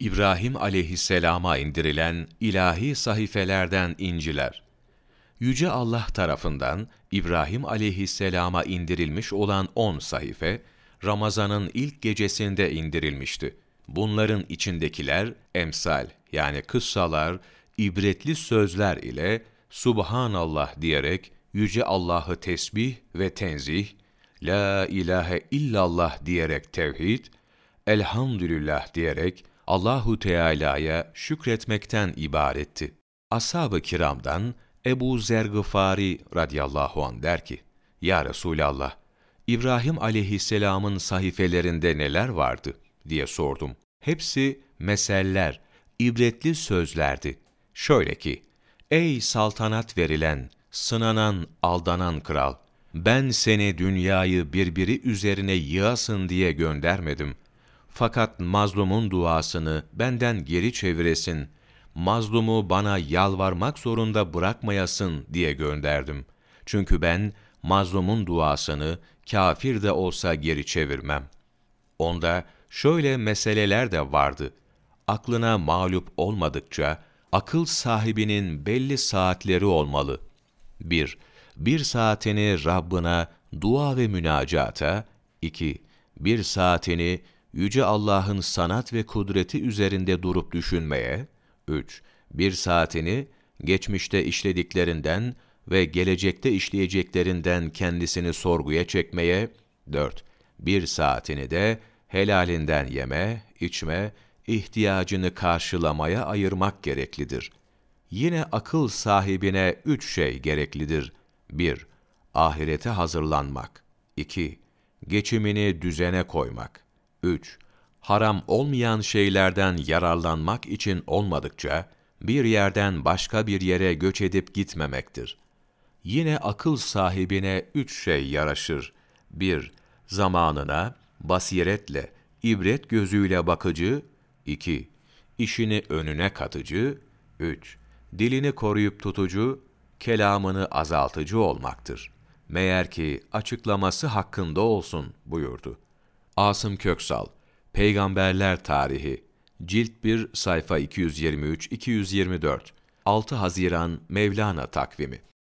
İbrahim aleyhisselama indirilen ilahi sahifelerden inciler. Yüce Allah tarafından İbrahim aleyhisselama indirilmiş olan on sahife, Ramazan'ın ilk gecesinde indirilmişti. Bunların içindekiler emsal yani kıssalar, ibretli sözler ile Subhanallah diyerek Yüce Allah'ı tesbih ve tenzih, La ilahe illallah diyerek tevhid, Elhamdülillah diyerek Allahu Teala'ya şükretmekten ibaretti. Ashab-ı kiramdan Ebu Zergıfari radıyallahu an der ki, Ya Resulallah, İbrahim aleyhisselamın sahifelerinde neler vardı diye sordum. Hepsi meseller, ibretli sözlerdi. Şöyle ki, Ey saltanat verilen, sınanan, aldanan kral! Ben seni dünyayı birbiri üzerine yığasın diye göndermedim. Fakat mazlumun duasını benden geri çeviresin, mazlumu bana yalvarmak zorunda bırakmayasın diye gönderdim. Çünkü ben mazlumun duasını kafir de olsa geri çevirmem. Onda şöyle meseleler de vardı. Aklına mağlup olmadıkça, akıl sahibinin belli saatleri olmalı. 1. Bir saatini Rabbına dua ve münacata, 2. Bir saatini Yüce Allah'ın sanat ve kudreti üzerinde durup düşünmeye, 3. Bir saatini geçmişte işlediklerinden ve gelecekte işleyeceklerinden kendisini sorguya çekmeye, 4. Bir saatini de helalinden yeme, içme, ihtiyacını karşılamaya ayırmak gereklidir. Yine akıl sahibine üç şey gereklidir. 1. Ahirete hazırlanmak. 2. Geçimini düzene koymak. 3. Haram olmayan şeylerden yararlanmak için olmadıkça, bir yerden başka bir yere göç edip gitmemektir. Yine akıl sahibine üç şey yaraşır. 1. Zamanına, basiretle, ibret gözüyle bakıcı. 2. İşini önüne katıcı. 3. Dilini koruyup tutucu, kelamını azaltıcı olmaktır. Meğer ki açıklaması hakkında olsun buyurdu. Asım Köksal, Peygamberler Tarihi, Cilt 1, sayfa 223-224, 6 Haziran Mevlana takvimi